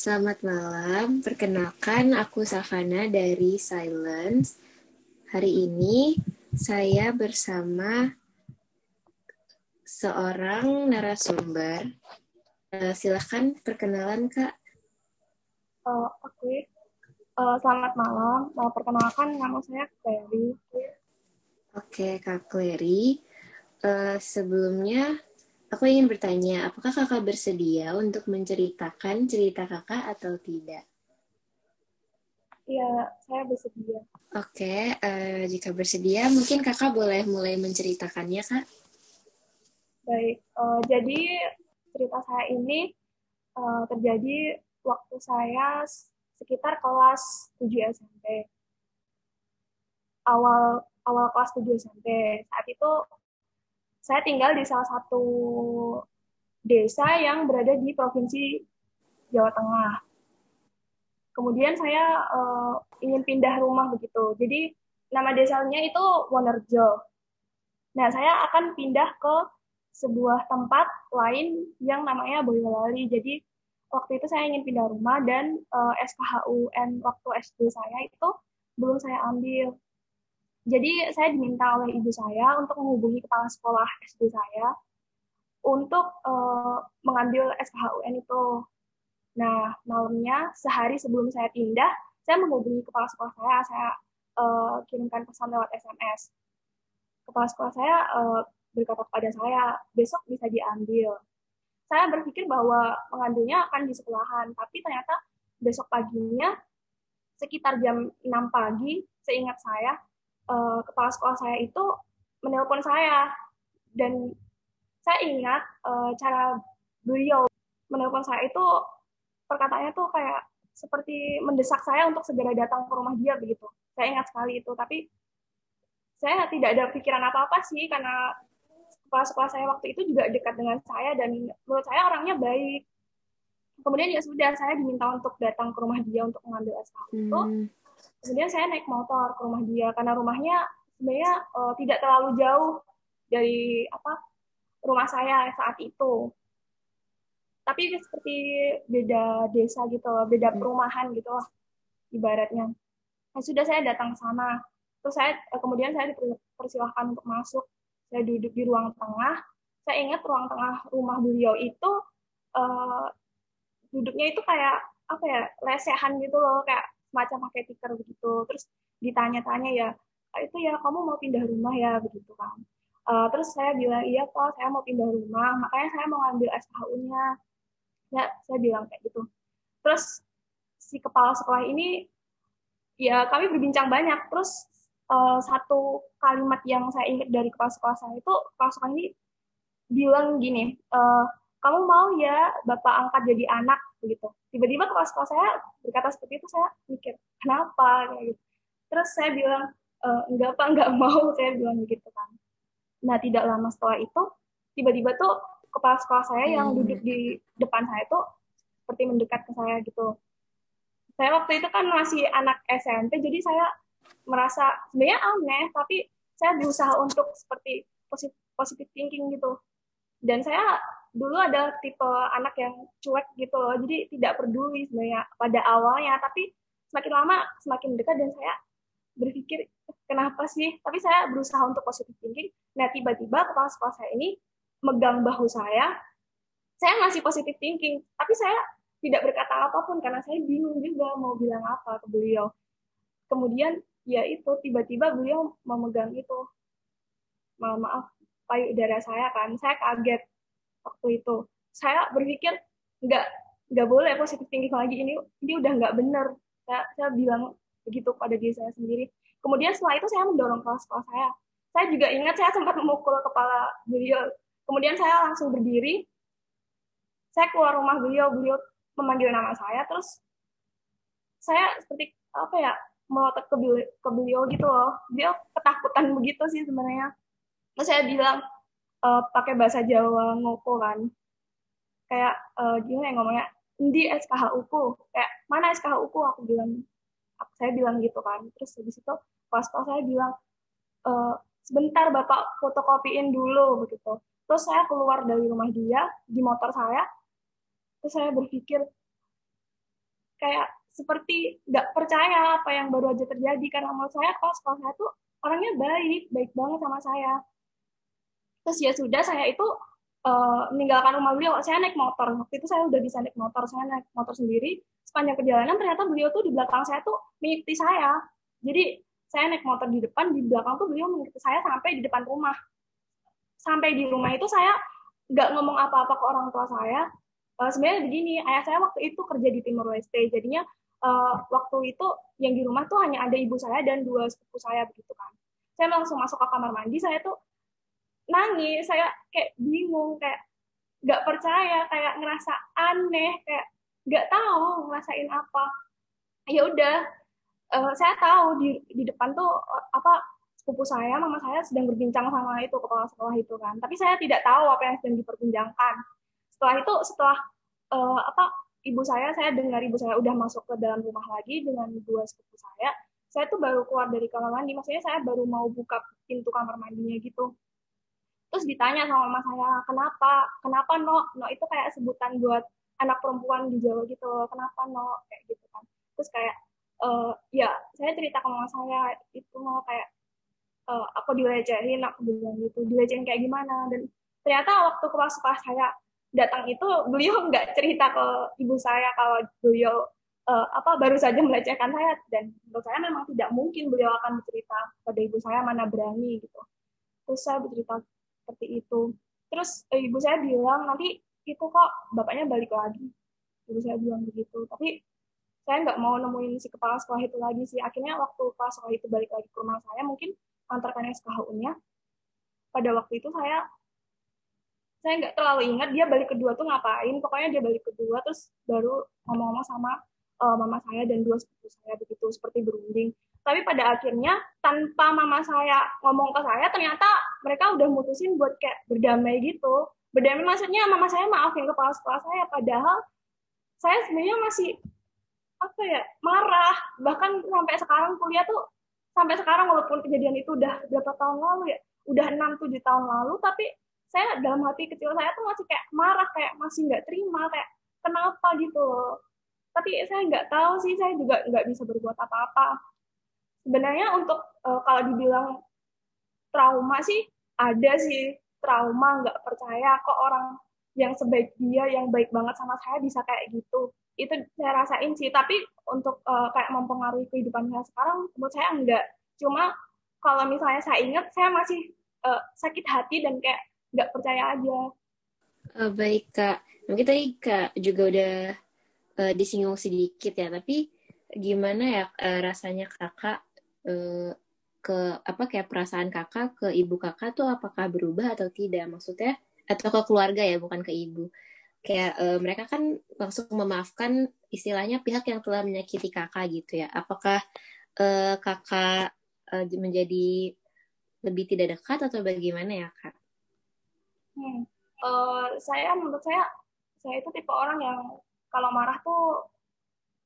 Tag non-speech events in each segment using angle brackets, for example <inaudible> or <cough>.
Selamat malam, perkenalkan aku Savana dari Silence. Hari ini saya bersama seorang narasumber. Uh, silahkan perkenalan Kak. Uh, Oke, okay. uh, selamat malam. Mau perkenalkan nama saya Clary. Oke, okay, Kak Clary. Uh, sebelumnya Aku ingin bertanya, apakah kakak bersedia untuk menceritakan cerita kakak atau tidak? Iya, saya bersedia. Oke, uh, jika bersedia, mungkin kakak boleh mulai menceritakannya, kak? Baik, uh, jadi cerita saya ini uh, terjadi waktu saya sekitar kelas 7 SMP. Awal awal kelas 7 SMP. Saat itu saya tinggal di salah satu desa yang berada di provinsi Jawa Tengah. Kemudian saya uh, ingin pindah rumah begitu. Jadi nama desanya itu Wonerjo. Nah, saya akan pindah ke sebuah tempat lain yang namanya Boyolali. Jadi waktu itu saya ingin pindah rumah dan uh, eh, SKHUN waktu SD saya itu belum saya ambil. Jadi saya diminta oleh ibu saya untuk menghubungi kepala sekolah SD saya untuk uh, mengambil SKHUN itu. Nah, malamnya sehari sebelum saya pindah, saya menghubungi kepala sekolah saya, saya uh, kirimkan pesan lewat SMS. Kepala sekolah saya uh, berkata kepada saya, besok bisa diambil. Saya berpikir bahwa mengambilnya akan di sekolahan, tapi ternyata besok paginya sekitar jam 6 pagi, seingat saya, uh, kepala sekolah saya itu menelpon saya dan saya ingat uh, cara beliau menelpon saya itu perkataannya tuh kayak seperti mendesak saya untuk segera datang ke rumah dia begitu. Saya ingat sekali itu, tapi saya tidak ada pikiran apa-apa sih karena kepala sekolah saya waktu itu juga dekat dengan saya dan menurut saya orangnya baik. Kemudian ya sudah saya diminta untuk datang ke rumah dia untuk mengambil SK hmm. Kemudian saya naik motor ke rumah dia karena rumahnya sebenarnya uh, tidak terlalu jauh dari apa rumah saya saat itu. Tapi seperti beda desa gitu beda hmm. perumahan gitu ibaratnya. Nah, sudah saya datang ke sana. Terus saya eh, kemudian saya dipersilahkan untuk masuk. Saya duduk di ruang tengah. Saya ingat ruang tengah rumah beliau itu uh, duduknya itu kayak apa ya lesehan gitu loh kayak semacam pakai tikar begitu. Terus ditanya-tanya ya ah, itu ya kamu mau pindah rumah ya? Begitu kan. Uh, terus saya bilang iya kok saya mau pindah rumah. Makanya saya mau ngambil SKU-nya ya saya bilang kayak gitu. Terus si kepala sekolah ini ya kami berbincang banyak. Terus uh, satu kalimat yang saya ingat dari kepala sekolah saya itu kepala sekolah ini bilang gini uh, kamu mau ya bapak angkat jadi anak begitu tiba-tiba kepala sekolah saya berkata seperti itu saya mikir kenapa? kayak gitu. Terus saya bilang e, enggak pak enggak mau. <laughs> Saya bilang begitu kan. Nah tidak lama setelah itu tiba-tiba tuh kepala sekolah saya yang hmm. duduk di depan saya tuh seperti mendekat ke saya gitu. Saya waktu itu kan masih anak SMP jadi saya merasa sebenarnya aneh tapi saya berusaha untuk seperti positif positif thinking gitu. Dan saya dulu ada tipe anak yang cuek gitu loh jadi tidak peduli sebenarnya pada awalnya tapi semakin lama semakin dekat dan saya berpikir kenapa sih? Tapi saya berusaha untuk positif thinking. Nah tiba-tiba kepala sekolah saya ini megang bahu saya saya masih positif thinking tapi saya tidak berkata apa pun karena saya bingung juga mau bilang apa ke beliau. Kemudian ya itu tiba-tiba beliau memegang itu. Maaf payudara saya kan saya kaget waktu itu. Saya berpikir nggak nggak boleh positif tinggi lagi ini ini udah nggak benar saya, saya bilang begitu pada diri saya sendiri. Kemudian setelah itu saya mendorong kelas kepala saya. Saya juga ingat saya sempat memukul kepala beliau. Kemudian saya langsung berdiri. Saya keluar rumah beliau beliau memanggil nama saya. Terus saya seperti apa ya melotot ke beliau, ke beliau gitu loh. Dia ketakutan begitu sih sebenarnya. Terus saya bilang uh, pakai bahasa Jawa ngoko kan. Kayak uh, gimana ya ngomongnya? Di SKHU ku kayak mana SKHU ku aku bilang aku, saya bilang gitu kan. Terus habis itu pas pas saya bilang e, sebentar bapak fotokopiin dulu begitu. Terus saya keluar dari rumah dia di motor saya. Terus saya berpikir kayak seperti nggak percaya apa yang baru aja terjadi. Karena menurut saya kalau sekolah saya tuh orangnya baik baik banget sama saya terus ya sudah saya itu uh, meninggalkan rumah beliau. Saya naik motor. Waktu itu saya udah bisa naik motor. Saya naik motor sendiri. Sepanjang perjalanan ternyata beliau tuh di belakang saya tuh mengikuti saya. Jadi saya naik motor di depan di belakang tuh beliau mengikuti saya sampai di depan rumah. Sampai di rumah itu saya nggak ngomong apa-apa ke orang tua saya. Uh, sebenarnya begini ayah saya waktu itu kerja di Timur Leste. Jadinya uh, waktu itu yang di rumah tuh hanya ada ibu saya dan dua sepupu saya begitu kan. Saya langsung masuk ke kamar mandi. Saya tuh nangis saya kayak bingung kayak nggak percaya kayak ngerasa aneh kayak nggak tahu ngerasain apa ya udah uh, saya tahu di di depan tuh uh, apa sepupu saya mama saya sedang berbincang sama itu kepala sekolah itu kan tapi saya tidak tahu apa yang sedang diperbincangkan setelah itu setelah uh, apa ibu saya, saya dengar ibu saya udah masuk ke dalam rumah lagi dengan dua sepupu saya. Saya tuh baru keluar dari kamar mandi, maksudnya saya baru mau buka pintu kamar mandinya gitu. Terus ditanya sama mama saya, kenapa? Kenapa no? No itu kayak sebutan buat anak perempuan di Jawa gitu. Kenapa no? Kayak gitu kan. Terus kayak, uh, ya saya cerita ke mama saya, itu mau kayak, uh, aku dilecehin, aku bilang gitu. Dilecehin kayak gimana? Dan ternyata waktu kelas kelas saya datang itu beliau <laughs> nggak cerita ke ibu saya kalau beliau uh, apa baru saja melecehkan saya dan menurut saya memang tidak mungkin beliau akan bercerita pada ibu saya mana berani gitu terus saya bercerita seperti itu. Terus eh, ibu saya bilang nanti itu kok bapaknya balik lagi. Ibu saya bilang begitu. Tapi saya nggak mau nemuin si kepala sekolah itu lagi sih. Akhirnya waktu kepala sekolah itu balik lagi ke rumah saya mungkin antarkan SKHU-nya pada waktu itu saya saya nggak terlalu ingat dia balik kedua tuh ngapain. Pokoknya dia balik kedua terus baru ngomong-ngomong sama uh, mama saya dan dua sepupu saya begitu seperti berunding tapi pada akhirnya tanpa mama saya ngomong ke saya ternyata mereka udah mutusin buat kayak berdamai gitu. Berdamai maksudnya mama saya maafin kepala sekolah saya padahal saya sebenarnya masih apa ya marah. Bahkan sampai sekarang kuliah tuh sampai sekarang walaupun kejadian itu udah berapa tahun lalu ya udah enam tujuh tahun lalu tapi saya dalam hati kecil saya tuh masih kayak marah kayak masih nggak terima kayak kenapa gitu tapi saya nggak tahu sih saya juga nggak bisa berbuat apa-apa sebenarnya untuk uh, kalau dibilang trauma sih ada sih. Trauma nggak percaya kok orang yang sebaik dia yang baik banget sama saya bisa kayak gitu. Itu saya rasain sih. Tapi untuk uh, kayak mempengaruhi kehidupan saya sekarang menurut saya enggak. Cuma kalau misalnya saya ingat saya masih uh, sakit hati dan kayak nggak percaya aja. Uh, baik kak, mungkin tadi kak juga udah uh, disinggung sedikit ya, tapi gimana ya uh, rasanya kakak uh, ke apa kayak perasaan kakak ke ibu kakak tuh apakah berubah atau tidak? Maksudnya atau ke keluarga ya, bukan ke ibu. Kayak uh, mereka kan langsung memaafkan istilahnya pihak yang telah menyakiti kakak gitu ya. Apakah uh, kakak uh, menjadi lebih tidak dekat atau bagaimana ya kak? Hmm. Uh, saya menurut saya saya itu tipe orang yang kalau marah tuh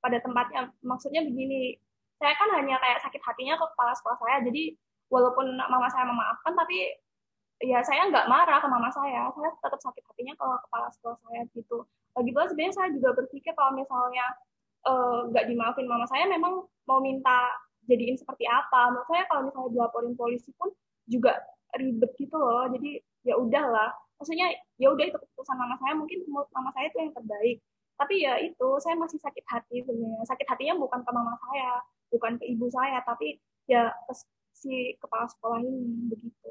pada tempatnya maksudnya begini saya kan hanya kayak sakit hatinya ke kepala sekolah saya jadi walaupun mama saya memaafkan tapi ya saya nggak marah ke mama saya. Saya tetap sakit hatinya ke kepala sekolah saya gitu. Lagi pula sebenarnya saya juga berpikir kalau misalnya eh, nggak uh, dimaafin mama saya memang mau minta jadiin seperti apa. Menurut saya kalau misalnya dilaporin polisi pun juga ribet gitu loh. Jadi ya udahlah maksudnya ya udah itu keputusan mama saya. Mungkin mama saya itu yang terbaik. Tapi ya itu saya masih sakit hati sebenarnya. Sakit hatinya bukan ke mama saya bukan ke ibu saya tapi ya ke si kepala sekolah ini begitu.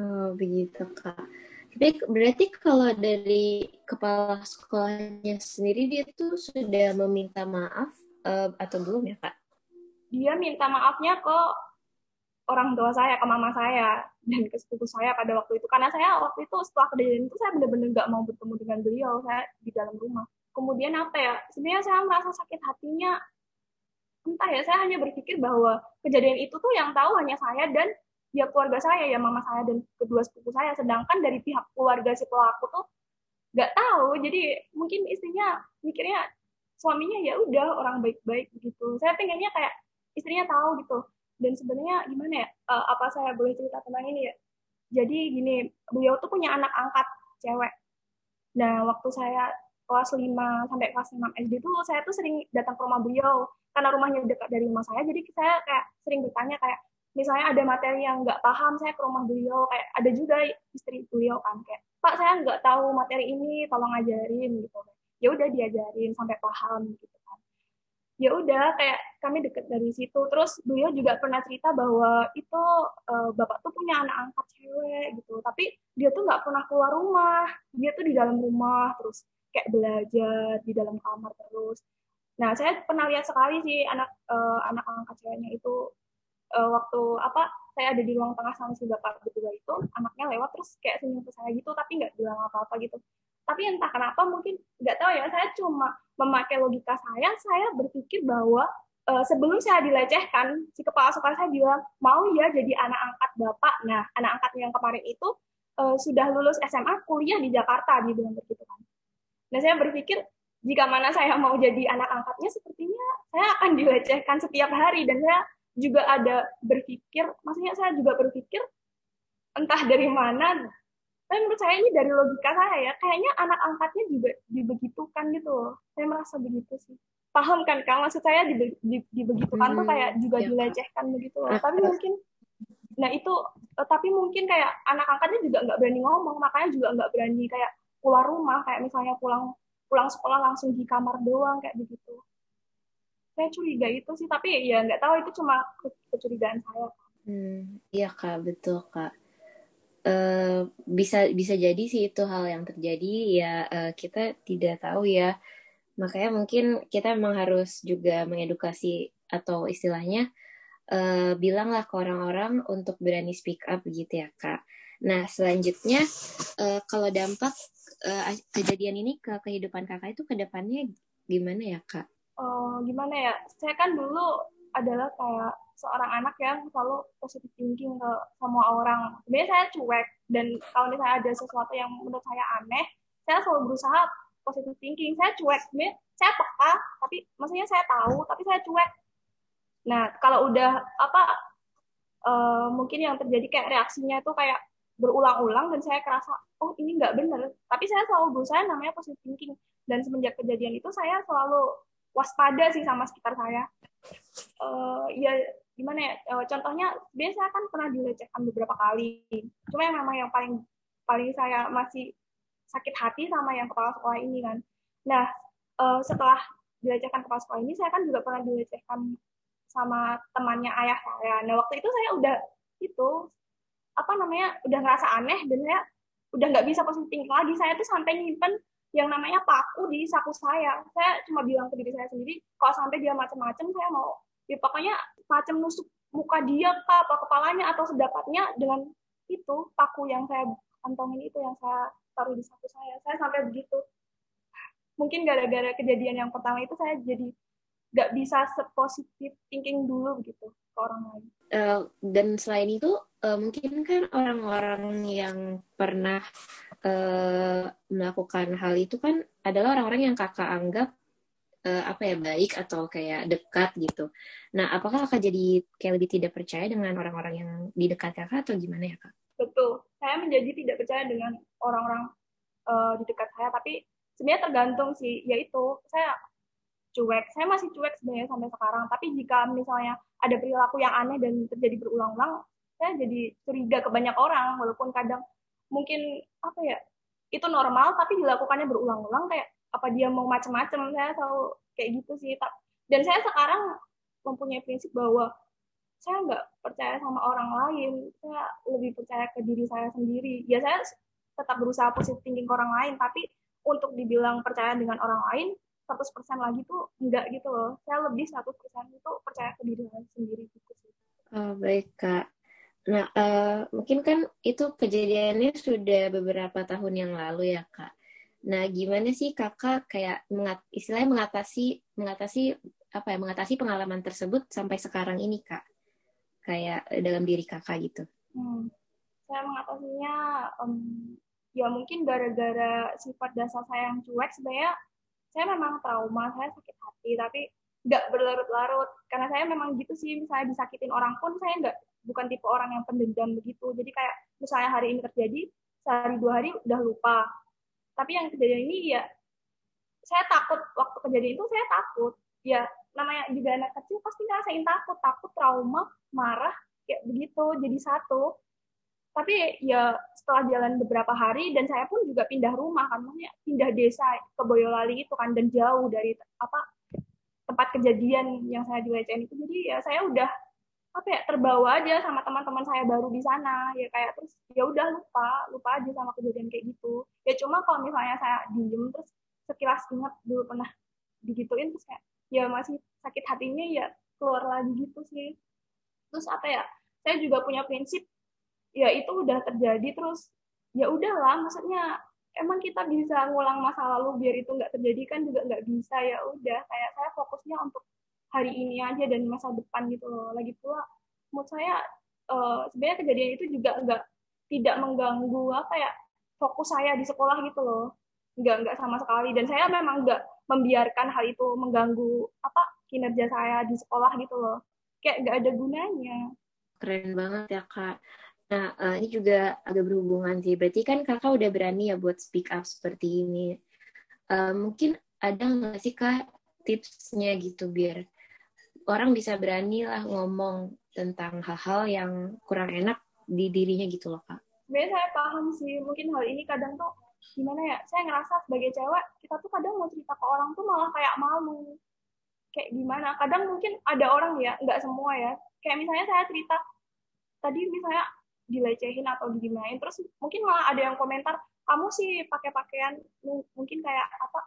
Oh begitu kak. Tapi berarti kalau dari kepala sekolahnya sendiri dia tuh sudah meminta maaf uh, atau belum ya kak? Dia minta maafnya ke orang tua saya ke mama saya dan ke sepupu saya pada waktu itu. Karena saya waktu itu setelah kejadian itu saya benar-benar nggak mau bertemu dengan beliau saya di dalam rumah. Kemudian apa ya sebenarnya saya merasa sakit hatinya entah ya saya hanya berpikir bahwa kejadian itu tuh yang tahu hanya saya dan ya keluarga saya ya mama saya dan kedua sepupu saya. Sedangkan dari pihak keluarga si pelaku tuh nggak tahu. Jadi mungkin istrinya mikirnya suaminya ya udah orang baik-baik gitu. Saya pengennya kayak istrinya tahu gitu. Dan sebenarnya gimana ya uh, apa saya boleh cerita tentang ini ya? Jadi gini beliau tuh punya anak angkat cewek. Nah waktu saya kelas 5 sampai kelas 6 SD tuh saya tuh sering datang ke rumah beliau karena rumahnya dekat dari rumah saya jadi saya kayak sering bertanya kayak misalnya ada materi yang nggak paham saya ke rumah beliau kayak ada juga istri beliau kan kayak pak saya nggak tahu materi ini tolong ajarin gitu. Ya udah diajarin sampai paham gitu kan. Ya udah kayak kami deket dari situ. Terus beliau juga pernah cerita bahwa itu uh, bapak tuh punya anak angkat cewek gitu tapi dia tuh nggak pernah keluar rumah. Dia tuh di dalam rumah terus kayak belajar di dalam kamar terus nah saya pernah lihat sekali sih anak uh, anak angkat ceweknya itu uh, waktu apa saya ada di ruang tengah sama si bapak berdua itu anaknya lewat terus kayak senyum ke saya gitu tapi nggak bilang apa-apa gitu. Tapi entah kenapa mungkin nggak tahu ya saya cuma memakai logika saya saya berpikir bahwa uh, sebelum saya dilecehkan si kepala sekolah saya bilang mau ya jadi anak angkat bapak. Nah anak angkat yang kemarin itu uh, sudah lulus SMA kuliah di Jakarta dia bilang begitu kan. Nah saya berpikir jika mana saya mau jadi anak angkatnya sepertinya saya akan dilecehkan setiap hari dan saya juga ada berpikir, maksudnya saya juga berpikir entah dari mana, tapi menurut saya ini dari logika saya ya, kayaknya anak angkatnya juga dibegitukan gitu loh. Saya merasa begitu sih. Paham kan Kang? Maksud saya dibegitukan hmm, tuh kayak juga ya. dilecehkan begitu loh. Tapi mungkin nah itu eh, tapi mungkin kayak anak angkatnya juga nggak berani ngomong, makanya juga nggak berani kayak keluar rumah, kayak misalnya pulang pulang sekolah langsung di kamar doang kayak begitu. Saya curiga itu sih tapi ya nggak tahu itu cuma kecurigaan saya. Hmm iya kak betul kak. Uh, bisa bisa jadi sih itu hal yang terjadi ya uh, kita tidak tahu ya. Makanya mungkin kita memang harus juga mengedukasi atau istilahnya uh, bilanglah ke orang-orang untuk berani speak up gitu ya kak nah selanjutnya uh, kalau dampak uh, kejadian ini ke kehidupan kakak itu ke depannya gimana ya kak? Uh, gimana ya? Saya kan dulu adalah kayak seorang anak yang selalu positive thinking ke semua orang. Sebenarnya saya cuek dan kalau misalnya ada sesuatu yang menurut saya aneh saya selalu berusaha positive thinking. Saya cuek sebenarnya saya peka tapi maksudnya saya tahu tapi saya cuek. Nah kalau udah apa uh, mungkin yang terjadi kayak reaksinya itu kayak berulang-ulang dan saya kerasa oh ini nggak bener tapi saya selalu berusaha namanya positive thinking dan semenjak kejadian itu saya selalu waspada sih sama sekitar saya. Uh, ya gimana ya? Uh, contohnya, biasa kan pernah dilecehkan beberapa kali. Cuma yang memang yang paling paling saya masih sakit hati sama yang kepala sekolah ini kan. Nah, uh, setelah dilecehkan kepala sekolah ini, saya kan juga pernah dilecehkan sama temannya ayah saya. Nah, waktu itu saya udah itu apa namanya udah ngerasa aneh dan saya udah nggak bisa positif lagi. Saya tuh sampai nyimpen yang namanya paku di saku saya. Saya cuma bilang ke diri saya sendiri, kalau sampai dia macam-macam, saya mau, ya pokoknya macam nusuk muka dia kah, apa kepalanya, atau sedapatnya dengan itu, paku yang saya kantongin itu, yang saya taruh di saku saya. Saya sampai begitu. Mungkin gara-gara kejadian yang pertama itu, saya jadi nggak bisa sepositif thinking dulu begitu ke orang lain. Uh, dan selain itu, uh, mungkin kan orang-orang yang pernah uh, melakukan hal itu kan adalah orang-orang yang kakak anggap uh, apa ya baik atau kayak dekat gitu. Nah, apakah kakak jadi kayak lebih tidak percaya dengan orang-orang yang di dekat kakak atau gimana ya kak? Betul, saya menjadi tidak percaya dengan orang-orang uh, di dekat saya, tapi sebenarnya tergantung sih, yaitu saya cuek, saya masih cuek sebenarnya sampai sekarang. Tapi jika misalnya ada perilaku yang aneh dan terjadi berulang-ulang, saya jadi curiga ke banyak orang, walaupun kadang mungkin apa ya itu normal tapi dilakukannya berulang-ulang kayak apa dia mau macam-macam saya tahu kayak gitu sih dan saya sekarang mempunyai prinsip bahwa saya nggak percaya sama orang lain saya lebih percaya ke diri saya sendiri. Ya saya tetap berusaha positif thinking ke orang lain tapi untuk dibilang percaya dengan orang lain 100% lagi tuh enggak gitu loh. Saya lebih 100% itu percaya ke diri saya sendiri gitu sih. Oh, baik kak Nah, uh, mungkin kan itu kejadiannya sudah beberapa tahun yang lalu ya, Kak. Nah, gimana sih Kakak kayak mengat, istilahnya mengatasi mengatasi apa ya, mengatasi pengalaman tersebut sampai sekarang ini, Kak? Kayak dalam diri Kakak gitu. Hmm. Saya mengatasinya um, ya mungkin gara-gara sifat dasar saya yang cuek sebenarnya saya memang trauma, saya sakit hati, tapi nggak berlarut-larut. Karena saya memang gitu sih misalnya disakitin orang pun saya nggak bukan tipe orang yang pendendam begitu. Jadi kayak misalnya hari ini terjadi sehari dua hari udah lupa. Tapi yang kejadian ini ya saya takut. Waktu kejadian itu saya takut. Ya namanya juga anak kecil pasti ngerasain takut. Takut trauma marah kayak begitu. Jadi satu. Tapi ya setelah jalan beberapa hari dan saya pun juga pindah rumah kan. Maksudnya pindah desa ke Boyolali itu kan dan jauh dari apa tempat kejadian yang saya dilecehin itu. Jadi ya saya udah apa ya terbawa aja sama teman-teman saya baru di sana. Ya kayak terus ya udah lupa lupa aja sama kejadian kayak gitu. Ya cuma kalau misalnya saya diem terus sekilas ingat dulu pernah digituin terus kayak ya masih sakit hatinya ya keluar lagi gitu sih. Terus apa ya saya juga punya prinsip ya itu udah terjadi terus ya udahlah maksudnya emang kita bisa ngulang masa lalu biar itu nggak terjadi kan juga nggak bisa ya udah. Kayak saya fokusnya untuk hari ini aja dan masa depan gitu loh. Lagi pula menurut saya uh, sebenarnya kejadian itu juga nggak tidak mengganggu apa ya fokus saya di sekolah gitu loh. Nggak nggak sama sekali. Dan saya memang nggak membiarkan hal itu mengganggu apa kinerja saya di sekolah gitu loh. Kayak nggak ada gunanya. Keren banget ya kak Nah, uh, ini juga agak berhubungan sih. Berarti kan kakak udah berani ya buat speak up seperti ini. Uh, mungkin ada nggak sih kak tipsnya gitu biar orang bisa berani lah ngomong tentang hal-hal yang kurang enak di dirinya gitu loh kak. Sebenarnya saya paham sih. Mungkin hal ini kadang tuh gimana ya? Saya ngerasa sebagai cewek kita tuh kadang mau cerita ke orang tuh malah kayak malu. Kayak gimana? Kadang mungkin ada orang ya, nggak semua ya. Kayak misalnya saya cerita tadi misalnya dilecehin atau digimanain. Terus mungkin malah ada yang komentar kamu sih pakai pakaian mungkin kayak apa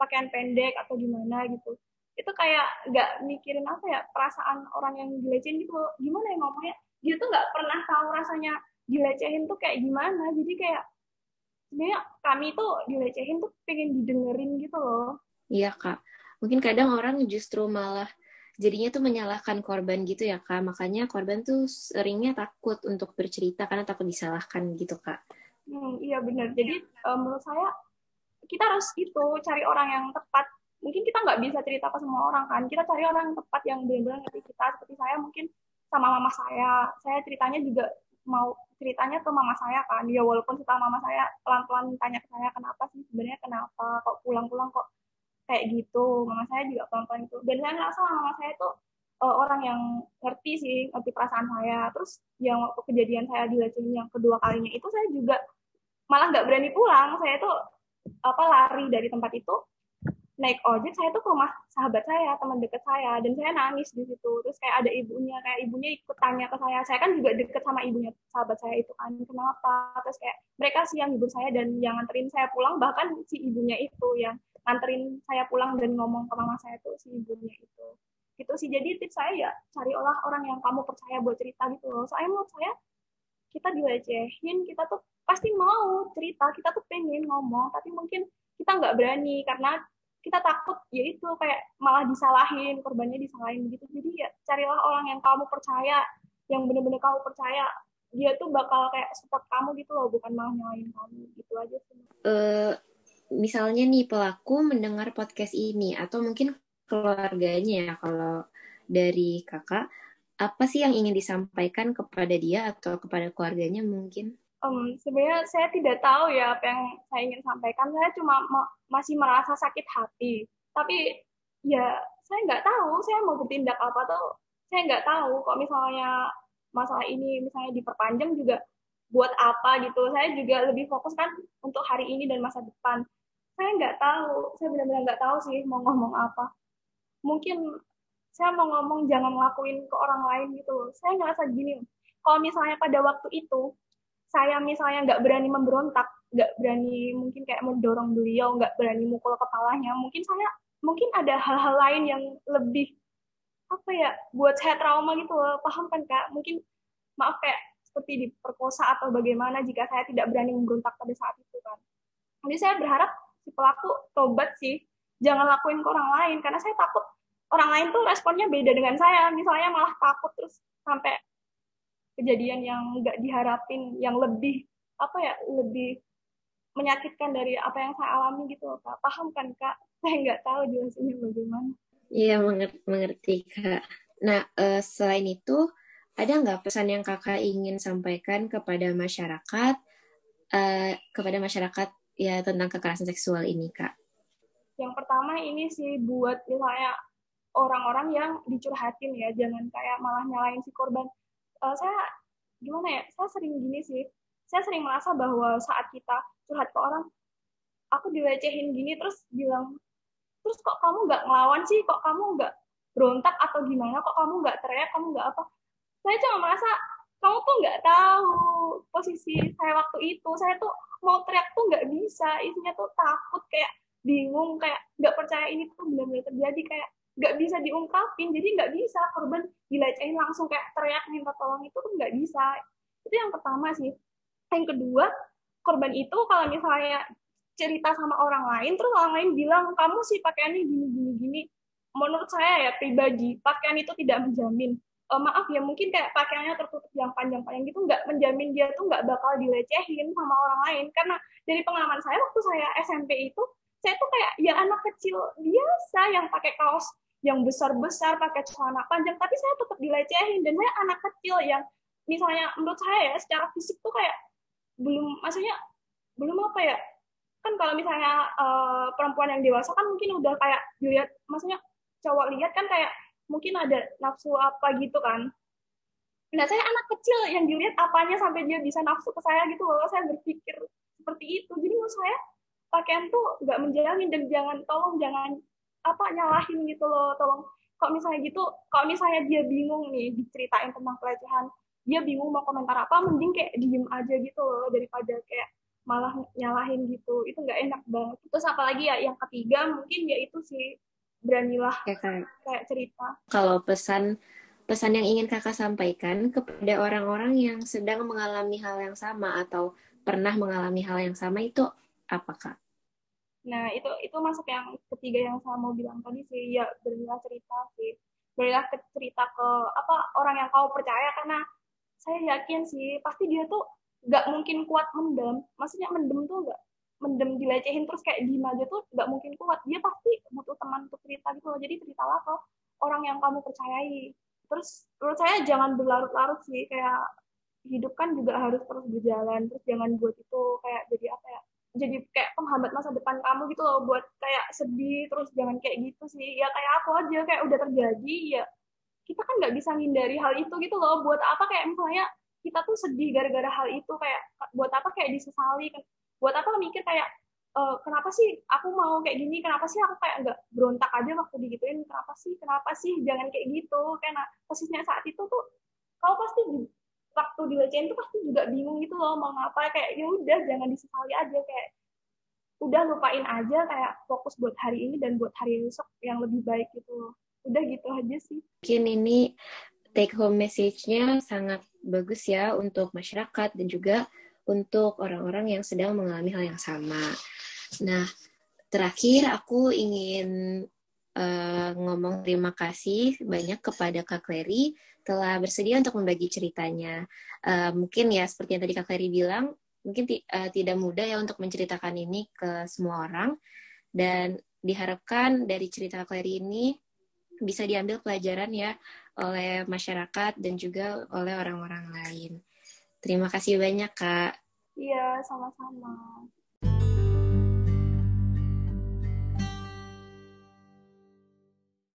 pakaian pendek atau gimana gitu. Itu kayak nggak mikirin apa ya perasaan orang yang dilecehin gitu gimana ya ngomongnya? Dia tuh nggak pernah tahu rasanya dilecehin tuh kayak gimana. Jadi kayak sebenarnya kami tuh dilecehin tuh pengen didengerin gitu loh. Iya kak. Mungkin kadang orang justru malah jadinya tuh menyalahkan korban gitu ya kak. Makanya korban tuh seringnya takut untuk bercerita karena takut disalahkan gitu kak. Hmm, iya benar. Jadi uh, menurut saya kita harus itu cari orang yang tepat. Mungkin kita nggak bisa cerita ke semua orang kan. Kita cari orang yang tepat yang benar-benar ngerti kita. Seperti saya mungkin sama mama saya. Saya ceritanya juga mau ceritanya ke mama saya kan. Ya walaupun setelah mama saya pelan-pelan tanya ke saya kenapa sih? Sebenarnya kenapa? Kok pulang-pulang kok kayak gitu. Mama saya juga pelan-pelan itu. Dan saya ngerasa mama saya tuh uh, orang yang ngerti sih ngerti perasaan saya. Terus yang waktu kejadian saya dilecehin yang kedua kalinya itu saya juga malah nggak berani pulang. Saya tuh apa lari dari tempat itu naik ojek saya tuh ke rumah sahabat saya teman dekat saya dan saya nangis di situ. Terus kayak ada ibunya kayak ibunya ikut tanya ke saya. Saya kan juga deket sama ibunya sahabat saya itu kan kenapa? Terus kayak mereka sih yang hibur saya dan yang nganterin saya pulang bahkan si ibunya itu yang nganterin saya pulang dan ngomong ke mama saya tuh si ibunya itu. Gitu sih. Jadi tips saya ya cari olah orang yang kamu percaya buat cerita gitu loh. Soalnya menurut saya kita dilecehin kita tuh pasti mau cerita kita tuh pengen ngomong tapi mungkin kita nggak berani karena kita takut ya itu kayak malah disalahin korbannya disalahin gitu jadi ya carilah orang yang kamu percaya yang bener-bener kamu percaya dia tuh bakal kayak support kamu gitu loh bukan malah nyalain kamu gitu aja sih uh, misalnya nih pelaku mendengar podcast ini atau mungkin keluarganya ya kalau dari kakak apa sih yang ingin disampaikan kepada dia atau kepada keluarganya mungkin? Um, sebenarnya saya tidak tahu ya apa yang saya ingin sampaikan. Saya cuma masih merasa sakit hati. Tapi ya saya nggak tahu saya mau bertindak apa tuh. Saya nggak tahu kok misalnya masalah ini misalnya diperpanjang juga buat apa gitu. Saya juga lebih fokus kan untuk hari ini dan masa depan saya nggak tahu saya benar-benar nggak tahu sih mau ngomong apa mungkin saya mau ngomong jangan ngelakuin ke orang lain gitu saya ngerasa gini kalau misalnya pada waktu itu saya misalnya nggak berani memberontak nggak berani mungkin kayak mendorong beliau nggak berani mukul kepalanya mungkin saya mungkin ada hal-hal lain yang lebih apa ya buat saya trauma gitu loh. Paham kan kak? Mungkin maaf kayak seperti diperkosa atau bagaimana jika saya tidak berani memberontak pada saat itu kan? Jadi saya berharap si pelaku tobat sih. Jangan lakuin ke orang lain karena saya takut orang lain tuh responnya beda dengan saya. Misalnya malah takut terus sampai kejadian yang nggak diharapin yang lebih apa ya lebih menyakitkan dari apa yang saya alami gitu kak paham kan kak <laughs> saya nggak tahu jelasinnya bagaimana iya mengerti kak nah uh, selain itu ada nggak pesan yang kakak ingin sampaikan kepada masyarakat uh, kepada masyarakat ya tentang kekerasan seksual ini kak? Yang pertama ini sih buat misalnya orang-orang yang dicurhatin ya, jangan kayak malah nyalain si korban. Uh, saya gimana ya? Saya sering gini sih. Saya sering merasa bahwa saat kita curhat ke orang, aku dilecehin gini terus bilang, terus kok kamu nggak ngelawan sih? Kok kamu nggak berontak atau gimana? Kok kamu nggak teriak? Kamu nggak apa? Saya cuma merasa kamu tuh nggak tahu posisi saya waktu itu. Saya tuh mau teriak tuh nggak bisa. Isinya tuh takut kayak bingung kayak nggak percaya ini tuh benar-benar terjadi kayak nggak bisa diungkapin. Jadi nggak bisa korban dilecehin langsung kayak teriak minta tolong itu tuh nggak bisa. Itu yang pertama sih. Yang kedua korban itu kalau misalnya cerita sama orang lain terus orang lain bilang kamu sih pakaiannya gini gini gini. Menurut saya ya pribadi pakaian itu tidak menjamin. Uh, maaf ya mungkin kayak pakaiannya tertutup yang panjang-panjang gitu nggak menjamin dia tuh nggak bakal dilecehin sama orang lain. Karena dari pengalaman saya waktu saya SMP itu saya tuh kayak ya anak kecil biasa yang pakai kaos yang besar-besar pakai celana panjang tapi saya tetap dilecehin. Dan saya anak kecil yang misalnya menurut saya ya secara fisik tuh kayak belum maksudnya belum apa ya kan kalau misalnya uh, perempuan yang dewasa kan mungkin udah kayak dilihat maksudnya cowok lihat kan kayak mungkin ada nafsu apa gitu kan. Nah saya anak kecil yang dilihat apanya sampai dia bisa nafsu ke saya gitu loh saya berpikir seperti itu. Jadi menurut saya pakaian tuh nggak menjamin dan jangan tolong jangan apa nyalahin gitu loh tolong. Kalau misalnya gitu kalau misalnya dia bingung nih diceritain tentang pelecehan dia bingung mau komentar apa mending kayak diem aja gitu loh daripada kayak malah nyalahin gitu. Itu nggak enak banget. Terus apalagi ya yang ketiga mungkin ya itu sih beranilah ya, kan. kayak cerita. Kalau pesan pesan yang ingin kakak sampaikan kepada orang-orang yang sedang mengalami hal yang sama atau pernah mengalami hal yang sama itu apa kak Nah, itu itu masuk yang ketiga yang saya mau bilang tadi sih, ya berilah cerita sih. Berilah cerita ke apa orang yang kau percaya karena saya yakin sih pasti dia tuh nggak mungkin kuat mendem. Maksudnya mendem tuh nggak mendem dilecehin terus kayak diem aja tuh nggak mungkin kuat. Dia pasti butuh teman untuk cerita gitu loh. Jadi ceritalah ke orang yang kamu percayai. Terus menurut saya jangan berlarut-larut sih kayak hidup kan juga harus terus berjalan. Terus jangan buat itu kayak jadi apa ya? Jadi kayak penghambat masa depan kamu gitu loh buat kayak sedih terus jangan kayak gitu sih. Ya kayak aku aja kayak udah terjadi ya kita kan nggak bisa menghindari hal itu gitu loh. Buat apa kayak misalnya kita tuh sedih gara-gara hal itu kayak buat apa kayak disesali buat apa mikir kayak e, kenapa sih aku mau kayak gini? Kenapa sih aku kayak nggak berontak aja waktu digituin? Kenapa sih? Kenapa sih? Jangan kayak gitu. Karena posisinya saat itu tuh kau pasti waktu dilecehin tuh pasti juga bingung gitu loh mau ngapa kayak ya udah jangan disesali aja kayak udah lupain aja kayak fokus buat hari ini dan buat hari esok yang lebih baik gitu loh udah gitu aja sih mungkin ini take home message-nya sangat bagus ya untuk masyarakat dan juga untuk orang-orang yang sedang mengalami hal yang sama. Nah, terakhir aku ingin uh, ngomong terima kasih banyak kepada Kak Clary telah bersedia untuk membagi ceritanya. Uh, mungkin ya seperti yang tadi Kak Clary bilang, mungkin uh, tidak mudah ya untuk menceritakan ini ke semua orang dan diharapkan dari cerita Kak Clary ini bisa diambil pelajaran ya oleh masyarakat dan juga oleh orang-orang lain. Terima kasih banyak Kak. Iya, sama-sama.